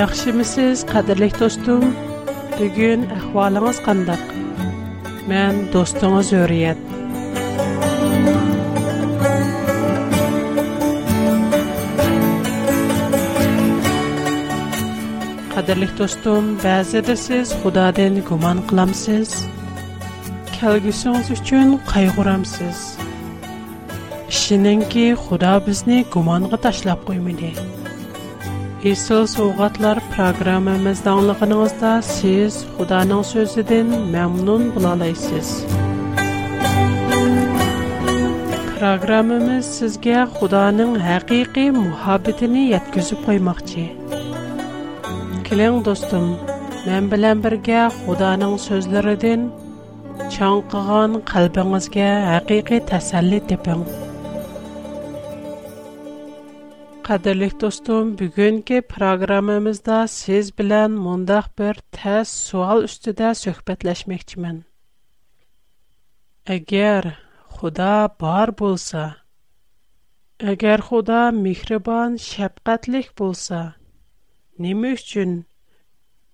Яхшымысыз, қадірлік достым? Бүгін әхвалыңыз қандақ? Мен достыңыз Өриет. Қадірлік достым, бәзіде сіз Құдадан гуман қыламсыз. Кәлгісіңіз үшін қайғырамсыз. Ішінен ки Құда бізні гуманға ташлап қоймайды. Esel Soğatlar programımızda anlığınızda siz Xudanın sözüden məmnun bulalaysız. Programımız sizge Xudanın həqiqi muhabbetini yetküzüp koymaqçı. Kilin dostum, mən bilən birgə Xudanın sözlerinin çanqıgan qalbinizge həqiqi tasalli depin. قەدىرلىك دوستۇم بۈگۈنكى پىروگراممىمىزدا سىز بىلەن مۇنداق بىر تەس سوئال ئۈستىدە سۆھبەتلەشمەكچىمەن ئەگەر خۇدا بار بولسا ئەگەر خۇدا مېھرىبان شەپقەتلىك بولسا نېمە ئۈچۈن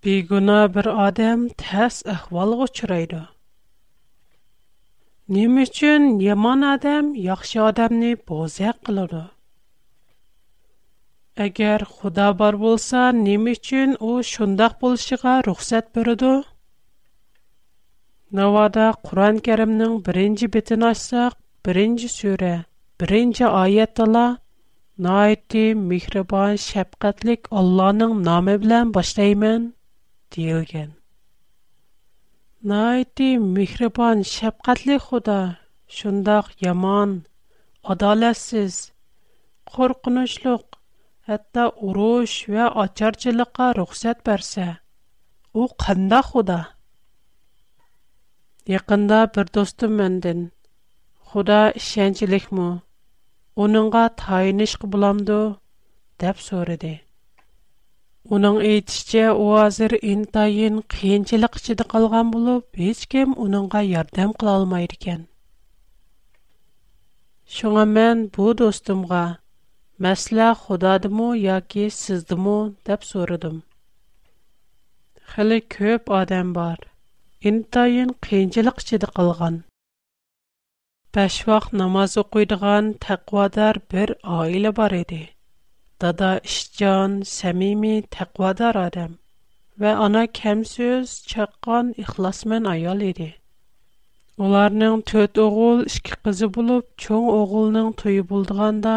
بىگۇنا بىر ئادەم تەس ئەھۋالغا ئۇچرايدۇ نېمە ئۈچۈن يامان ئادەم ياخشى ئادەمنى بوزەك قىلىدۇ Әгәр Худа бар булса, нием өчен ул шундый булышыга рөхсәт бирә Навада Куран Кәримнең беренче бетін ачсак, беренче сүре, беренче аятыла, "Нәйти михребан шәфкатьлек Алланың номы белән башлайман" диелгән. Нәйти михребан шәфкатьлек Худа шундый яман, адаләтсез, хоркынучлык Hatta urush və açarcılığa ruxsat versə, o qında xuda. Yaxında bir dostum məndən, "Xuda inancılılıq mı? Onunğa təyinışq bulandı?" dep soridi. Onun etici o hazır intayn qəncilikçidə qalğan bulub, heç kim onunğa yardım qala olmayır mən bu dostumğa Мәсәлә Худадымы яки сездымы дип сорадым. Хәле көп адам бар. Интайын кыйынчылык чидә калган. Баш вакыт намаз bir тәкъвадар бар иде. Дада Ишҗан самими тәкъвадар адам ва ана кемсез чаккан ихласмен аял иде. Уларның төт оғыл, ішкі қызы болып, чоң оғылның тойы болдығанда,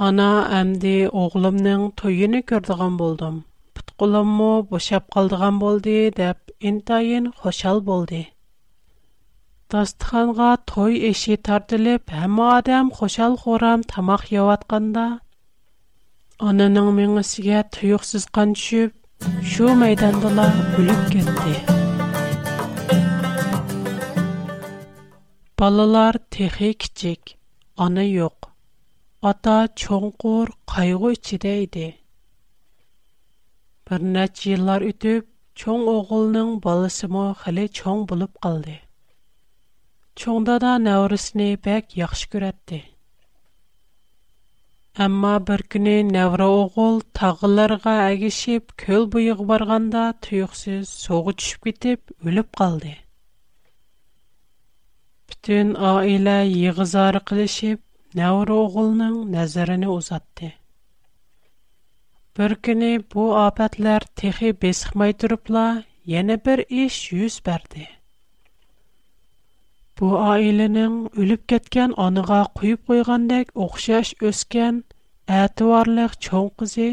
Ана әмди оғлымның тойыны көрдіған болдым. Пытқылым му бұшап қалдыған болды, ин тайын хошал болды. Дастыханға той еші тартылып, әмі адам хошал хорам тамақ яватқанда, Ананың меңісіге тұйықсыз қан түшіп, шу майдандыла өліп кетті. Балалар техи кичек, аны йоқ. ئاتا چوڭقۇر قايغۇ ئىچىدە ئىدى. بىر نەچچە يىللار ئۆتۈپ، چوڭ ئوغۇلنىڭ بالىسىمۇ خېلى چوڭ بولۇپ قالدى. چوڭ دادا نەۋرىسىنى بەك ياخشى كۆرەتتى. ئەمما بىر كۈنى نەۋرە ئوغۇل تاغلارغا ئەگىشىپ كۆل بويىغا بارغاندا تۇيۇقسىز سۇغا چۈشۈپ كېتىپ ئۆلۈپ قالدى. پۈتۈن ئائىلە يىغا-زارى قىلىشىپ Нәуру оғылның нәзіріні узадди. Бір кіни бұ апэтлер тихи бесхмай дүріпла, Йені бір іш юз бәрді. Бұ айлының үліп кеткен аныға күйіп ұйғандайк Охшаш өскен, аятуарлық чон қызи,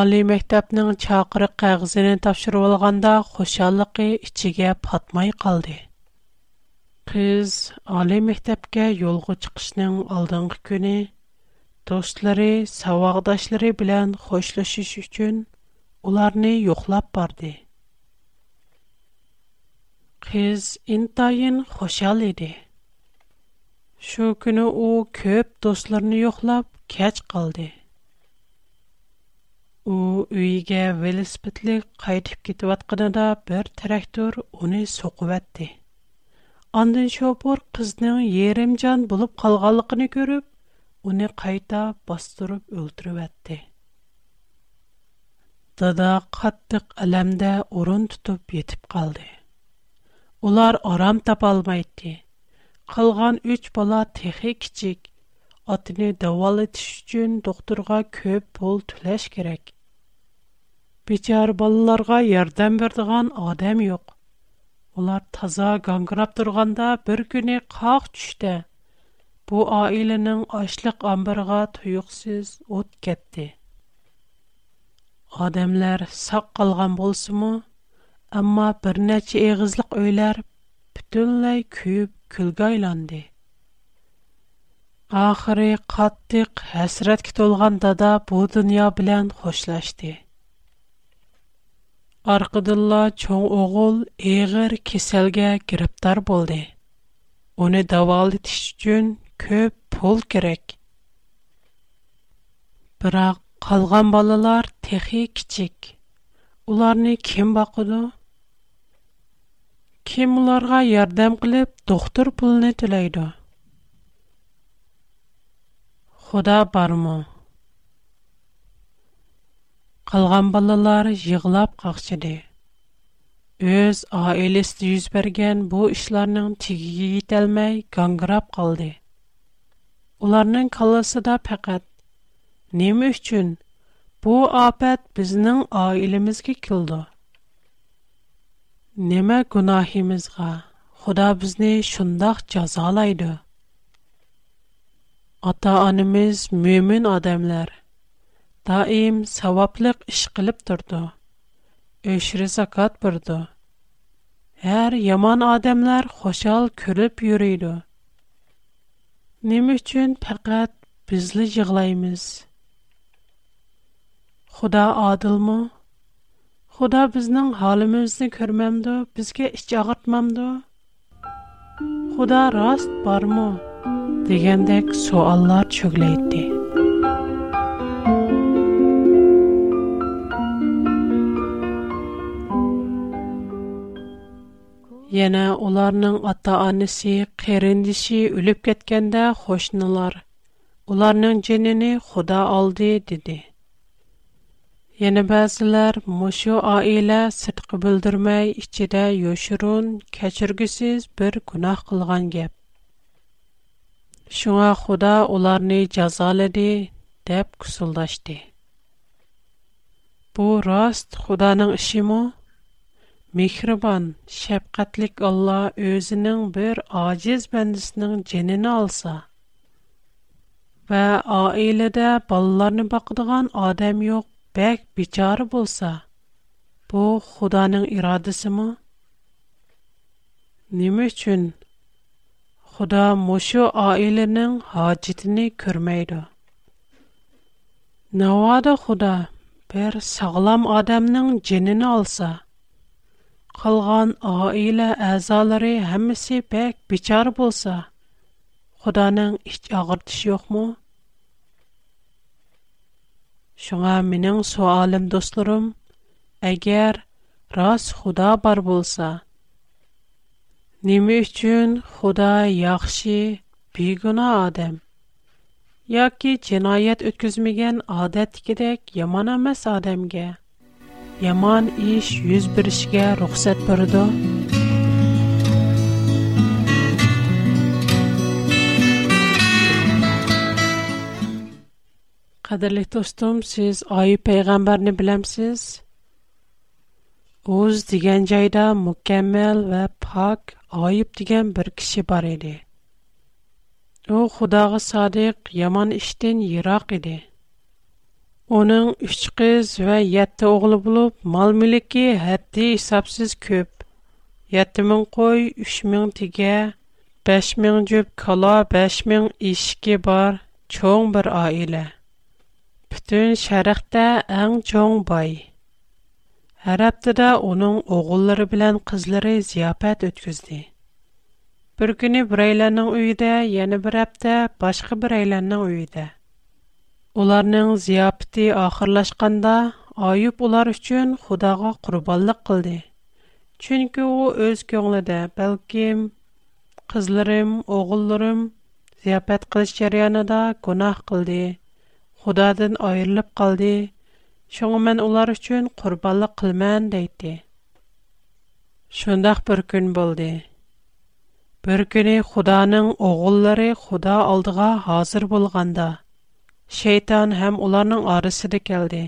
Али мектапның чақыры қағызынин тапшыру алғанда Хошалықи ічіге патмай қалды. Qiz oliy maktabga yo'lga chiqishning oldingi kuni do'stlari, saۋاقdoshlari bilan xo'shlashish uchun ularni yo'qlab bordi. Qiz intayin xushal edi. Shu kuni u ko'p do'stlarini yo'qlab kech qoldi. u uyiga velosipedlik qaytib ketayotganida bir traktor uni so'qivatdi Андын шопор кызның ерем жан булып калганлыгын көрүп, уни кайта бастырып өлтүрүп атты. Дада каттык алемдә орын тутып етип калды. Улар арам тап алмайды. Калган 3 бала техи кичик, атыны дәвалатыш үчүн докторга көп пул түләш керек. Бичар балаларга ярдәм бердиган адам юк. Ular taza gangırap durganda bir günü qaq düşdü. Bu ailenin açlık ambırga tuyuksuz ot ketdi. Adamlar saq qalğan bolsumu, amma bir neçe eğizlik öyler bütünlay kuyup külgü aylandı. Ахыры қаттық хәсрәткә толган дада бу дөнья белән хошлашты. Арқыдылла чоң оғыл еғір кеселге гіріптар болды. Оны давалытыш үшін көп пол керек. Бірақ қалған балалар техи кичик. Уларны кем бақыды? Кем уларға ярдам қылып, доқтыр пулны төлейді? Худа бармы? Қалған балалар жиғылап қақшыды. Өз айлесті жүз берген бұл тегеге тегіге етелмей ғанғырап қалды. Оларның қаласы да пәкәт. Немі үшін бұл апәт бізнің аилемізге келді. Немі күнахимызға Құда бізні шындақ жазалайды. Ата-анымыз мөмін адамлар – Даим саваплик іш қилип тұрды. Үшри сакат бұрды. Хар яман адамлар хошал күлип юрійды. Немі чун пақат бізли жығлаймыз. Худа адыл му? Худа бізнің халімізді көрмэмді, бізге іш чагыртмэмді? Худа раст бар му? Дегендек Яна оларның ата-анасы, кәрендişи үлеп кеткендә, "Хошнылар. Оларның җенене Худа алды" диде. Яна безләр мошы аилә сытқы белдермәй içидә яшурган, кечыргызсыз бер гынах кылган гәп. Шуңа Худа оларны язалады, деп күсәлдештә. Бу рас Худаның ишемеме? Mehriban, şefqətli Allah özünün bir aciz bəndisinin cənini alsa və ailədə ballarını baxdığan adam yox, bək biçarı bolsa, bu Xudanın iradəsi mi? Nəmə üçün Xuda məşu ailənin hacitini görməyidi? Nə vaxta Xuda bir sağlam adamın cənini alsa, Қалған айла азалары хамеси пек бичар болса, Қуданын iç ағыртыш йоқ му? Шуға миниң суалим, достурум, әгер раз бар болса, Ними үшчүн Қуда яхши бигуна адам, Я ки джинает үткізмиген адат кедек яманамас адамге, yomon ish yuz berishiga ruxsat berdi qadrli do'stim siz oyi payg'ambarni bilamsiz o'z degan joyda mukammal va pok oyib degan bir kishi bor edi u xudoga sodiq yomon ishdan yiroq edi Оның үш қыз вә етті оғлы болып, мал-мүлікі әтті исапсыз көп. Етті мін қой, үш мін тіге, бәш мін жөп кала, бәш мін ешке бар, чоң бір аиле. Бүтін шәріқті әң чоң бай. Әр аптыда оның оғыллары білән қызлары зияпәт өткізді. Bir günü bireylərinin uyudə, yəni bir həftə başqa bireylərinin uyudə. Onların ziyafeti ahırlaşkanda Ayub onlar üçün Xudağa qurbanlıq qıldı. Çünki o öz könlüdə bəlkəm qızlarım, oğullarım ziyafət qılış yerinada günah qıldı. Xudadan ayırılıb qaldı. Şoğa mən onlar üçün qurbanlıq qılmən deydi. Şundaq bir gün boldu. Bir günü Xudanın oğulları Xuda aldığa hazır bolğanda. Шейтан хэм уларның арысиды келди.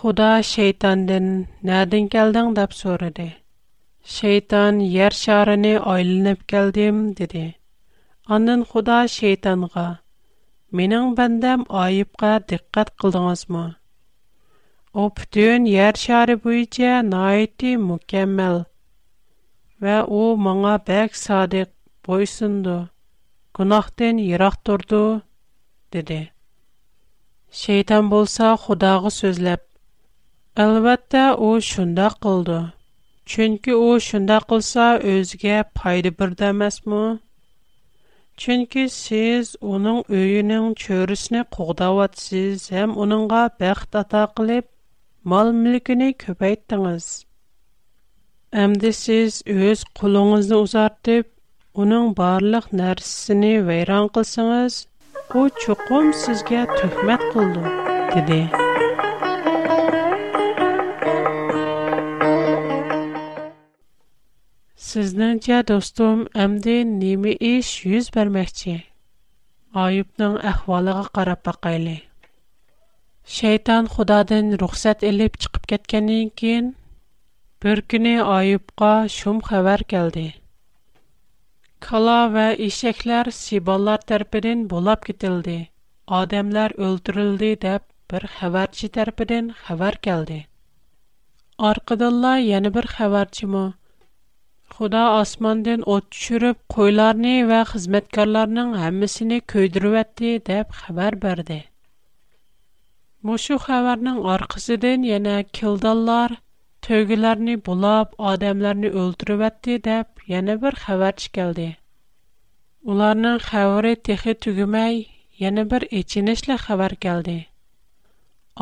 Худа шейтандын, нәрдің келдің дап сориди. Шейтан, ер шарыни айлынэп келдим, диди. Анын худа шейтанға, Менің бандам айыпға диккат қылданазма. О, птүн ер шары буйча, на айты мукэмэл. Ва о маңа бәк садик бойсынду, Кунахтын dedi Şeytan bo'lsa xudoga so'zlab albatta u shundoq qildi chunki u shundoq qilsa o'ziga foyda birda emasmi chunki siz uning uyining cho'risini qo'g'davotsiz ham uningga bəxt ata qilib mal mulkini ko'paytdingiz Әмді сіз өз құлыңызды ұзартып, оның барлық нәрсісіні вайран қылсыңыз, Қу чукум сізге төхмэт құлну, диди. Сізден джа, достум, әмді неми іш юз бәрмәхчі. Айупның ахвалыға қарапа қайли. Шейтан худадын рухсат иліп чықып кеткәнин кин, бір күни айупға шум хавар келди. Кала ва ишекләр сибаллар тәрпидән булап кетелде. Адамлар өлтүрелде дип бер хәбәрче тәрпидән хәбәр келде. Аркадалла яны бер хәбәрче Худа асмандан от төшүрүп, койларны ва хезмәткәрләрнең һәммәсене көйдүрүп әтте дип хәбәр берде. Мошу хәбәрнең аркасыдан яна килдәлләр تۆگىلەرنى bulab, ئادەملەرنى ئۆلتۈرۈۋەتتى دەپ yana bir خەۋەر چىكەلدى ئۇلارنىڭ خەۋىرى تېخى تۈگىمەي yana bir ئېچىنىشلىق خەۋەر كەلدى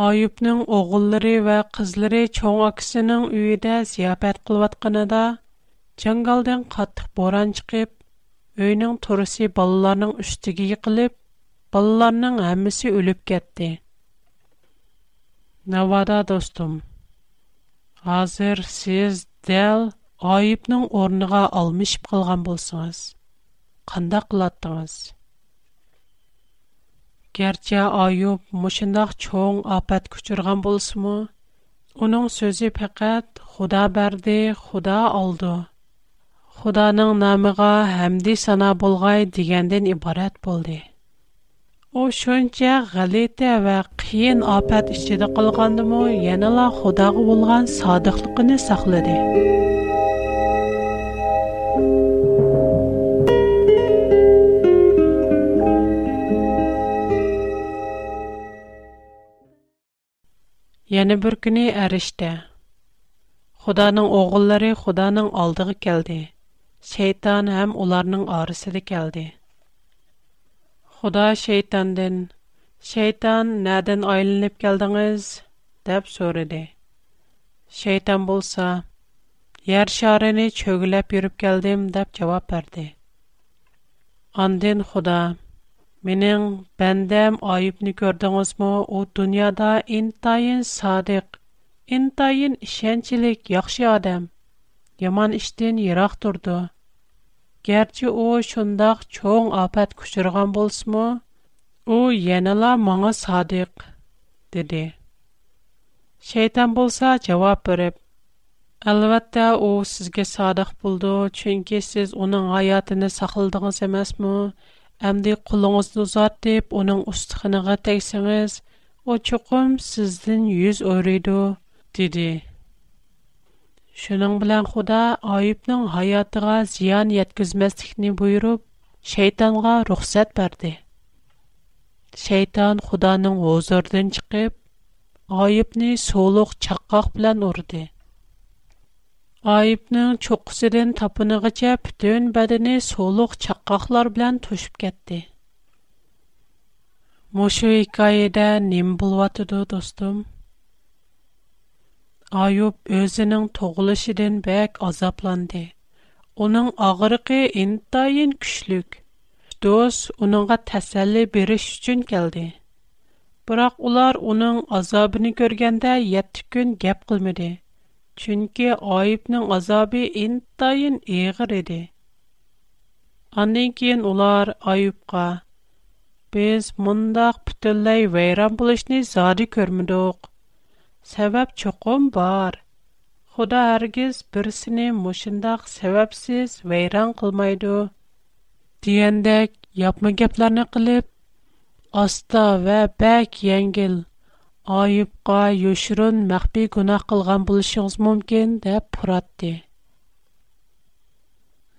ئايۇبنىڭ ئوغۇللىرى ۋە قىزلىرى چوڭ ئاكىسىنىڭ ئۆيىدە زىياپەت قىلىۋاتقىنىدا جاڭگالدىن قاتتىق بوران چىقىپ ئۆينىڭ تورۇسى بالىلارنىڭ ئۈستىگە يىقىلىپ بالىلارنىڭ ھەممىسى ئۆلۈپ كەتتى ناۋادا دوستۇم Hәзер сез Дәл Аюбның орныга алмыш ип кылган булсыгыз. Канда кылтыгыз? Кәрчә Аюб мошындак чөнг апат күчергән булсымы? Уның сөзе фаҡат "Худа берде, Худа алды. Худаның намыға хәмди сана булгай" дигәндән ибарат булды. О чонча галете ва киен опат ичде кылгандым, яна ла Худога булган содиглыгыны саклады. Яне бүргене арышта. Худаның огыллары Худаның алдыга келде. Шайтан һәм аларның арысы да Худа шейтандын. Шейтан нәдән айлынып келдиңиз? деп сорады. Шейтан булса, яр шарыны чөгүлеп йөрүп келдим деп жооп берди. Андын Худа, менин бәндәм айыпны көрдиңизме? У дөньяда интайын садык, интайын ишенчилек яхшы адам. Яман иштен ярак турды. Gerçi o şundaq çoğun afet kuşurgan bolsmu, o yanala mağa sadiq, dedi. Şeytan bolsa cevap verip, u sizge sadiq садық болды, siz onun оның хаятын саклыдыгыз эмасмы? Әмди құлыңызды узатып, оның устыгыныга тәгсәңез, о чукым сездән 100 өрейді, деді. Шуның белән Худа Аюбның hayotыга зыян yetkazmaslikni buyurib, shaytonga ruxsat berdi. Shayton Худаның huzuridan chiqib, Ayubni so'liq chaqqoq bilan urdi. Ayubning cho'qqisidan tapinig'icha butun badani so'liq chaqqoqlar bilan to'shib ketdi. Mushu hikoyada nim bo'layotdi, do'stim? Ayub özünün toğuluşundan bək azaplandı. Onun ağrığı intayın küçlük. Dost onunğa təsəlli veriş üçün gəldi. Bıraq ular onun azabını görgəndə 7 gün gəp qılmadı. Çünki Ayubun azabı intayın ağır idi. Ondan keyin ular Ayubqa: "Biz mundaq putullay vəyran buluşni zadi görmədik." səbəb çoxum var. Xuda hər giz birisini muşindaq səbəbsiz veyran qılmaydı. Diyəndək, yapma gəplərini qılıb, asta və bək yəngil, ayıbqa yoşurun məxbi günah qılğan buluşuqs mümkün də puratdi.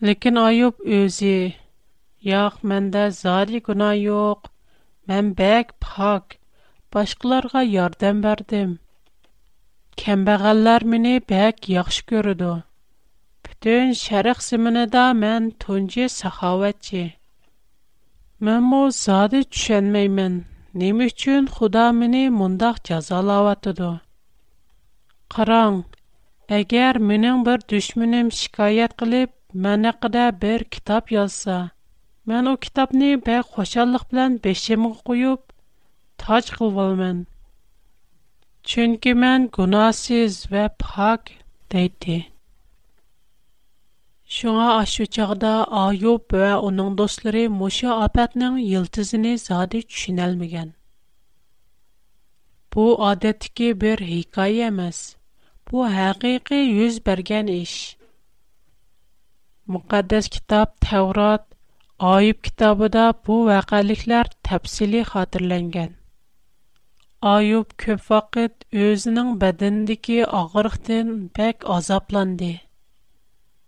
Ləkin ayıb özü, yax, məndə zari günah yox, mən bək pak, başqalarға yardım бердім. Кембағаллар мені бәк яхшы көріду. Бүтін шәріқ зімініда мән тунжи сахаватчи. Мән му зады түшенмеймін. Нем үчін худа мені мұндақ жазалаватыду. Қараң, әгер менің бір дүшмінім шикайет қылып, мән әқіда бір кітап язса, мән о кітапны бәк қошаллық білән бешемі қойып, тач қылвалмен. Chunki men gunohsiz va pok deydi. Шуңа ашу чагда Аюб ва уның достлары Муша апатның йылтызыны зады төшүнәлмәгән. Бу адәттәге бер хикая эмас. Бу хакыйкы йөз бергән эш. Мукаддас китап Таврот, Аюб китабында бу вакыйгалар тәфсилий хатırlанган. Ayyub köp fagat özüniň bedenindiki agyrykdan pek azaplandy.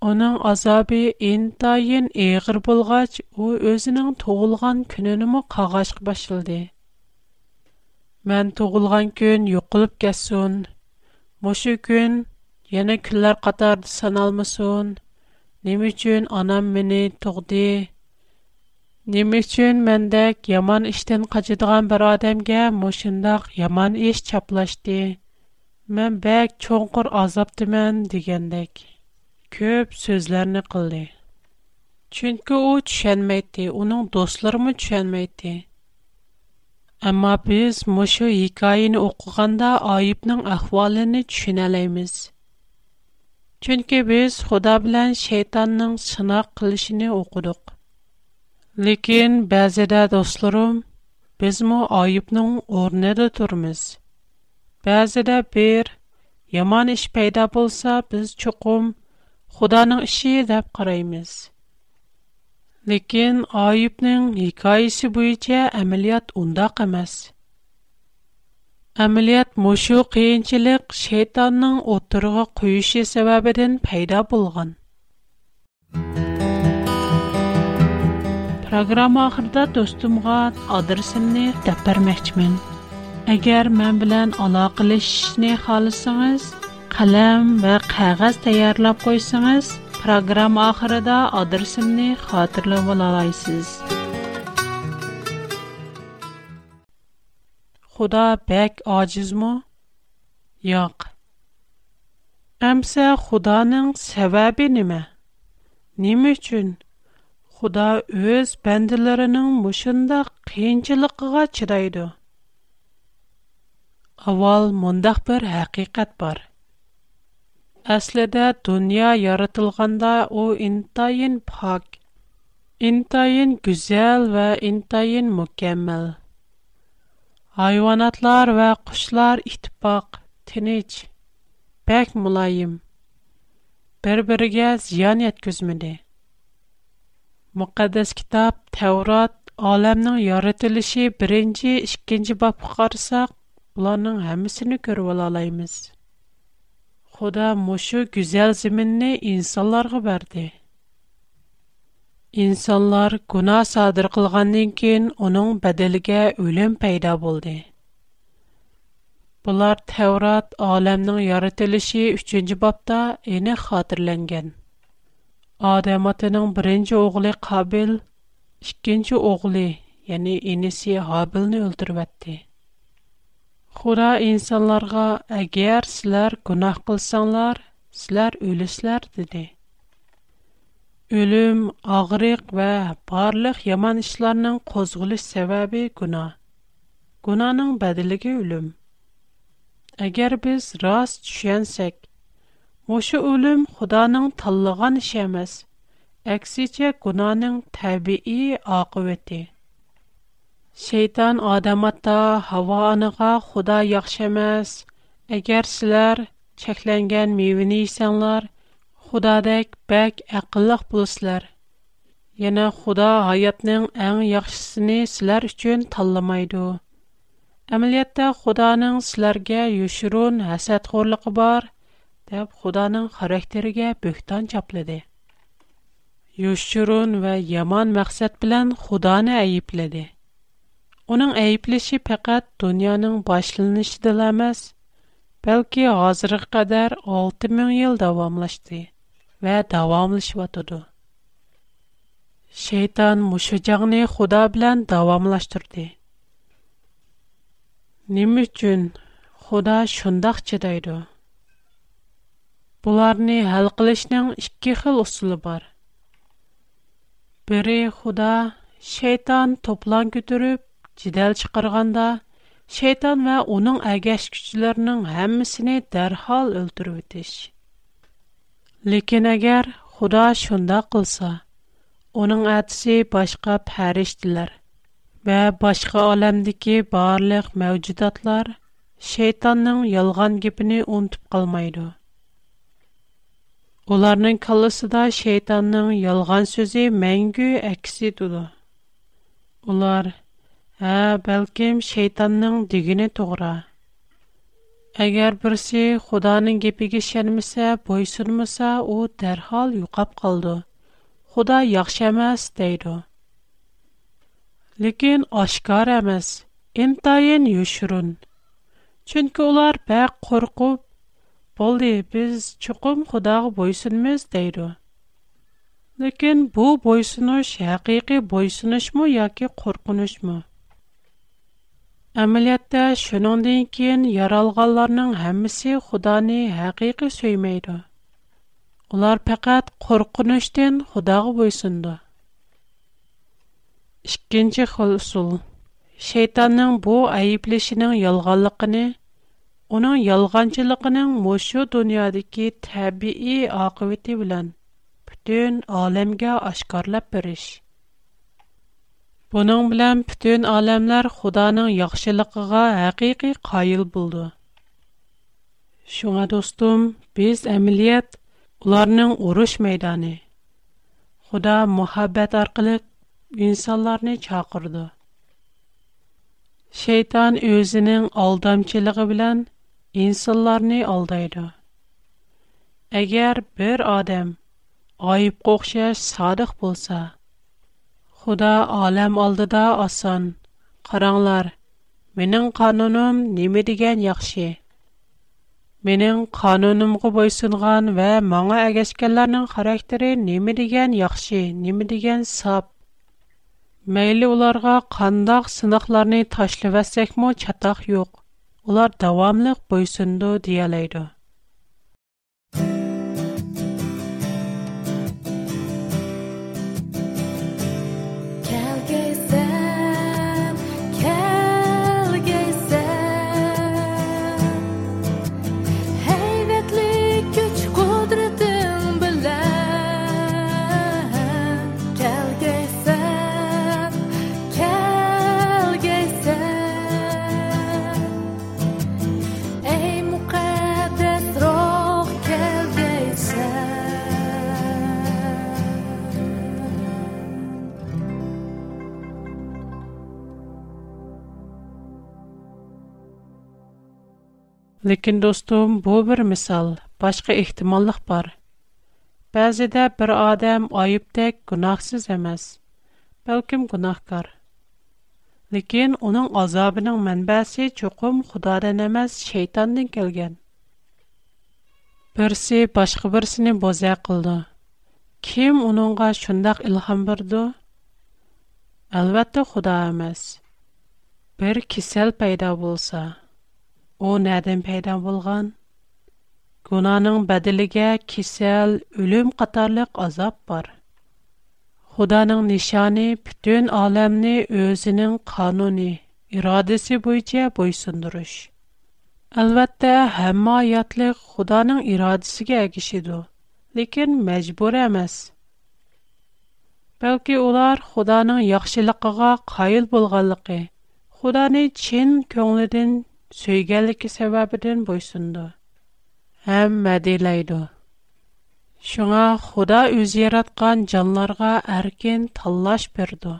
Onuň azaby intayen eger bolgaç, o özüniň toğulgan gününüme qaggaşk baş geldi. Men toğulgan gün ýuqulyp geçsin. Bu şu gün ýene künler qatar sanalmasun. Näme üçin anam Nime üçün məndək yaman işdən qaçıdığan bir adamğa məşindaq yaman iş çaplaşdı. Mən bək çonqur azabdımən degəndək köp sözlərini qıldı. Çünki o düşünməyirdi, onun dostları mı düşünməyirdi? Amma biz məşu hikayəni oxuyanda ayıbın ahvalını düşünəlayız. Çünki biz Xuda bilan şeytanın qılışını Ләкин бәзедә дусларым, без мо айыпның орнында турмыз. Бәзедә бер яман эш пайда булса, без чукым Худаның ише дип караймыз. Ләкин айыпның хикаясе буенча әмәлият унда кемәс. Әмәлият мошу кыенчылык шайтанның отырыгы куышы сәбәбеннән пайда булган. Программа ахырда достумга адресимni deb bermoqchiman. мен билан bilan aloqalashishni қалам ва va qog'oz tayyorlab программа programma oxirida adresimni xotirlab olasiz. бек bek ojizmi? Амса Amsa Xudoning нима? Нима Nima Худа өз бәнділерінің мұшында қиыншылықыға чыдайды. Авал мұндақ бір әқиқат бар. Әсліде дүния яратылғанда о интайын пак, интайын күзел ва интайын мүкемел. Айванатлар ва құшлар итпақ, тінеч, бәк мұлайым. Бір-бірге зиян еткізмеді. Мөкаддас китап Таврот аламның яратылышы 1-нче, 2-нче бабка карасак, буларның һәммәсен күреп алалайбыз. Худа мошы гүзәл зиминне инсанларга берде. Инсанлар гуна садыр кылгандан кин аның бәдәлгә үлем пайда булды. Булар Таврот аламның яратылышы 3-нче бабта эне хатırlанган. Адам атаның беренче оглы Кабил, икенче оглы, яни инеси Хабилны өлтүрүп Хура инсанларга, агар силар гунах кылсаңлар, силар өлүсләр диде. Өлүм, агырык ва барлык яман эшләрнең козгылыш сәбәбе гуна. Гунаның бәдилеге өлүм. Агар без рас төшенсәк, Мушу улюм худаның таллыға нишемез, әкси че кунаның табии ақыветди. Сейтан адаматта хава аныға худа яхшемез, әгер силар чекленген мивini isyanlar, hudadek beg aqiliq bulislar. Yana huda ayatnyng an yakhshisini silar uchun tallamaydu. Amilyatta hudanyng silarga yushurun hasad khurliq bar, Яб Худаның характерыга бөктән чаплады. Юшۇرун ۋە يەمان مەقسەت bilen Худаны ئەيپليدي. ئۇنىڭ ئەيپليشي پەقەت دۇنيانىڭ باشلىنىشىدا ئەمەس، بەلكې ھازىرقى قەدەر 6000 يىل داۋاملاشتى ۋە داۋاملاشىۋاتۇدۇ. شەيتان مۇشۇ جنگنى خدا بىلەن داۋاملاشتۇرتى. نېمۈچۈن خدا شۇنداق چيدايدۇ؟ Бұларни хал қылышның шкихыл осылы бар. Бири худа, шейтан топлан кютырып, джидал шықырғанда, шейтан ва уның агеш күчыларының хаммісіни дархал үлтүр битиш. Лекин агер худа шунда қылса, уның адси башқа пәреш дилар, ба башқа олэмдіки барлық мәуцидатлар шейтанның ялған гіпіні унтып қалмайдыу. Оларның қалысы шейтанның ялған сөзі мәңгі әксі дұды. Олар, ә, бәлкім шейтанның дегені тұғыра. Әгер бірсі худаның кепеге шәнімісі бой сұрмыса, о дәрхал юқап қалды. Құда яқшы әмәс дейді. Лекен ашқар әмәс, ентайын юшырын. Чүнкі олар бәк қорқып, болды біз чұқым құдағы бойсынымыз дейді. Лекен бұл бойсыныш әқиқи бойсыныш мұ, яке қорқыныш мұ? Әмілетті шынондың кейін яралғаларының әмісі құданы әқиқи сөймейді. Олар пәкәт қорқыныштен құдағы бойсынды. Ишкенче хыл ұсул. Шейтанның бұл әйіплешінің ялғалықыны – Уның ялғанчлыгының мош дуньядагы табиии ақибете белән бүтән әлемгә ашкорлап бириш. Буның белән бүтән әлемләр Худаның яхшылыгына һәқиқи каил булды. Шуңа достым, без әмиләт уларның урыш мәйданы. Худа мәхәббәт аркылы инсандарны чакырды. Шайтан үзенең алдамчылыгы белән insanlar ne aldaydı? Eğer bir adam ayıp kokşa sadık bulsa, Xuda alam aldı da asan, Karanlar, minin kanunum ne mi degen yakşı? Minin kanunum gı boysunğan ve mağa ageskallarının karakteri ne mi degen yakşı, ne mi degen ularga kandağ sınaqlarını taşlı vesek mu yok. Олар дәвамлык бойсынды диялайды. Ләкин достым, бу бер мисал, башка ихтималлык бар. Бәзидә бер адам айыптек гунахсыз эмес. Бәлким гунахкар. Ләкин аның азабының мәнбәсе чукым Худадан эмес, шайтаннан келгән. Берсе башка берсен боза кылды. Ким оныңга шундай илһам бирде? Әлбәттә Худа эмес. Бер кисел пайда О, нәдінпейдан болған? Гунаның бәділіге кисел, үлім қатарлық азап бар. Худаның нишани, бүтін алэмни өзінің кануни, ирадыси бойче бойсындурыш. Алвэтта, хамма айатлық худаның ирадысыге агишиду, лекин мәчбур амэс. Бәлкі олар худаның яхшилиқаға қайыл болғалықи, худаны чин көңлідін سۆيگەنلىكى سەۋەبىدىن بويسۇنىدۇ ھەم مەدىلەيدۇ شۇڭا خۇدا ئۆزى ياراتقان جانلارغا ئەركىن تاللاش بېرىدۇ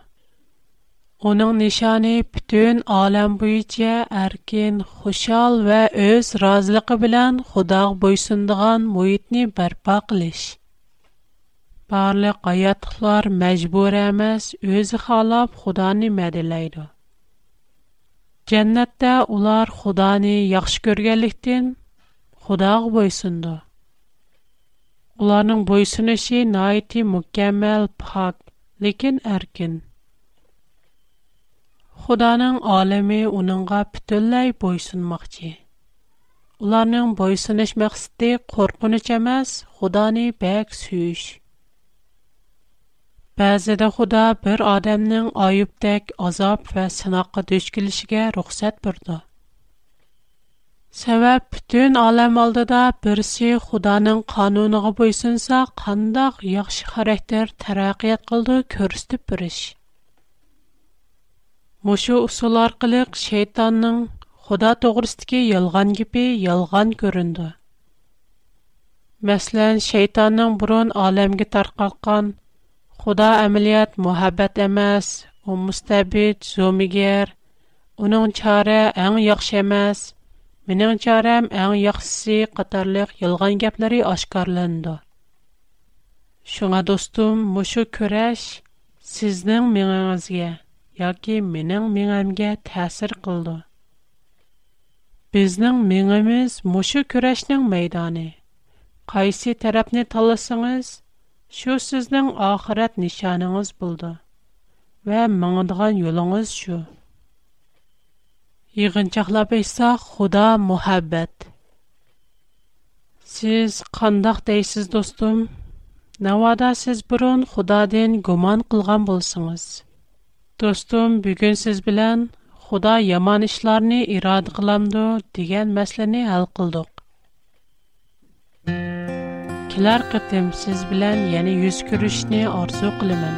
Оның нишаны бүтін алам буйча әркин, хушал ва өз разылығы билан Худоға буйсындыған муитни барпа қилиш. Барлық аятлар мәжбур эмас, өзі халап Худоны мәдилейді. Jannatta ular Xudoni yaxshi ko'rganlikdan, Xudo'ga boysinadi. Ularning boysinishi nafaqat mukammal faqat, lekin erkin. Xudoning olami uningga butunlay boysinmoqchi. Ularning boysinish maqsadi qo'rqinish emas, Xudoni bek sevish. Bəzidə Xuda bir adamın ayıbdək azab və sınaqqa düşkülüşügə ruxsat burdu. Səbəb bütün aləm aldıda birisi Xudanın qanunuğa boysunsa, qandaq yaxşı xarakter tərəqiyyət qıldı körüstüb biriş. Мушу usul аркылык шейтанның Худа тогрысдагы ялган гипи ялган көрүндү. Мәсәлән, шейтанның бурын аламга таркаткан Худа әмилият мухаббат эмас, у мустабит зумигер, уның чары әң яхшы эмас, минең чарам әң яхшысы катарлык ялган гәпләре ашкарланды. Шуңа достум, мушу көрәш сезнең миңагызгә яки минең миңәмгә тәсир кылды. Безнең миңәмиз мушу көрәшнең мәйданы. Кайсы тарафны таласыңыз, Шу сезнең ахират нишаныңыз булды. Ва маңдыган юлыгыз шу. Йыгынчаклап әйтсәк, Худа мухаббат. Сез кандак дейсез, достум? Навада сез худа Худадан гуман кылган булсыңыз. Достум, бүген сез белән Худа яман эшләрне ирад кыламды дигән мәсьәләне хәл кылдык. Кызлар кытым сез белән яни, йөз күрешне арзу кылымын.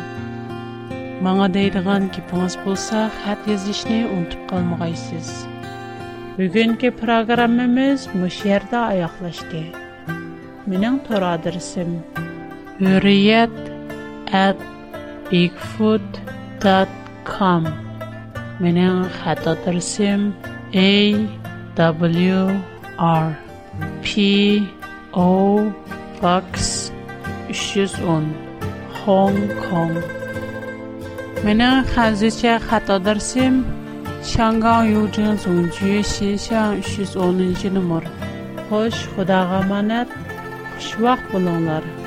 Маңа дейдіған кипыңыз болса, хат езішне ұнтып қалмығайсыз. Бүгінгі программымыз мүшерді аяқлашды. Менің тұр адырсым. Үриет әт W R P O Pax 310 Hong Kong Mening hazircha xato darsim Shangang Yujin Zongju Xishan 310 numar. Xo'sh, Xudoga amonat. Xwaq bo'linglar.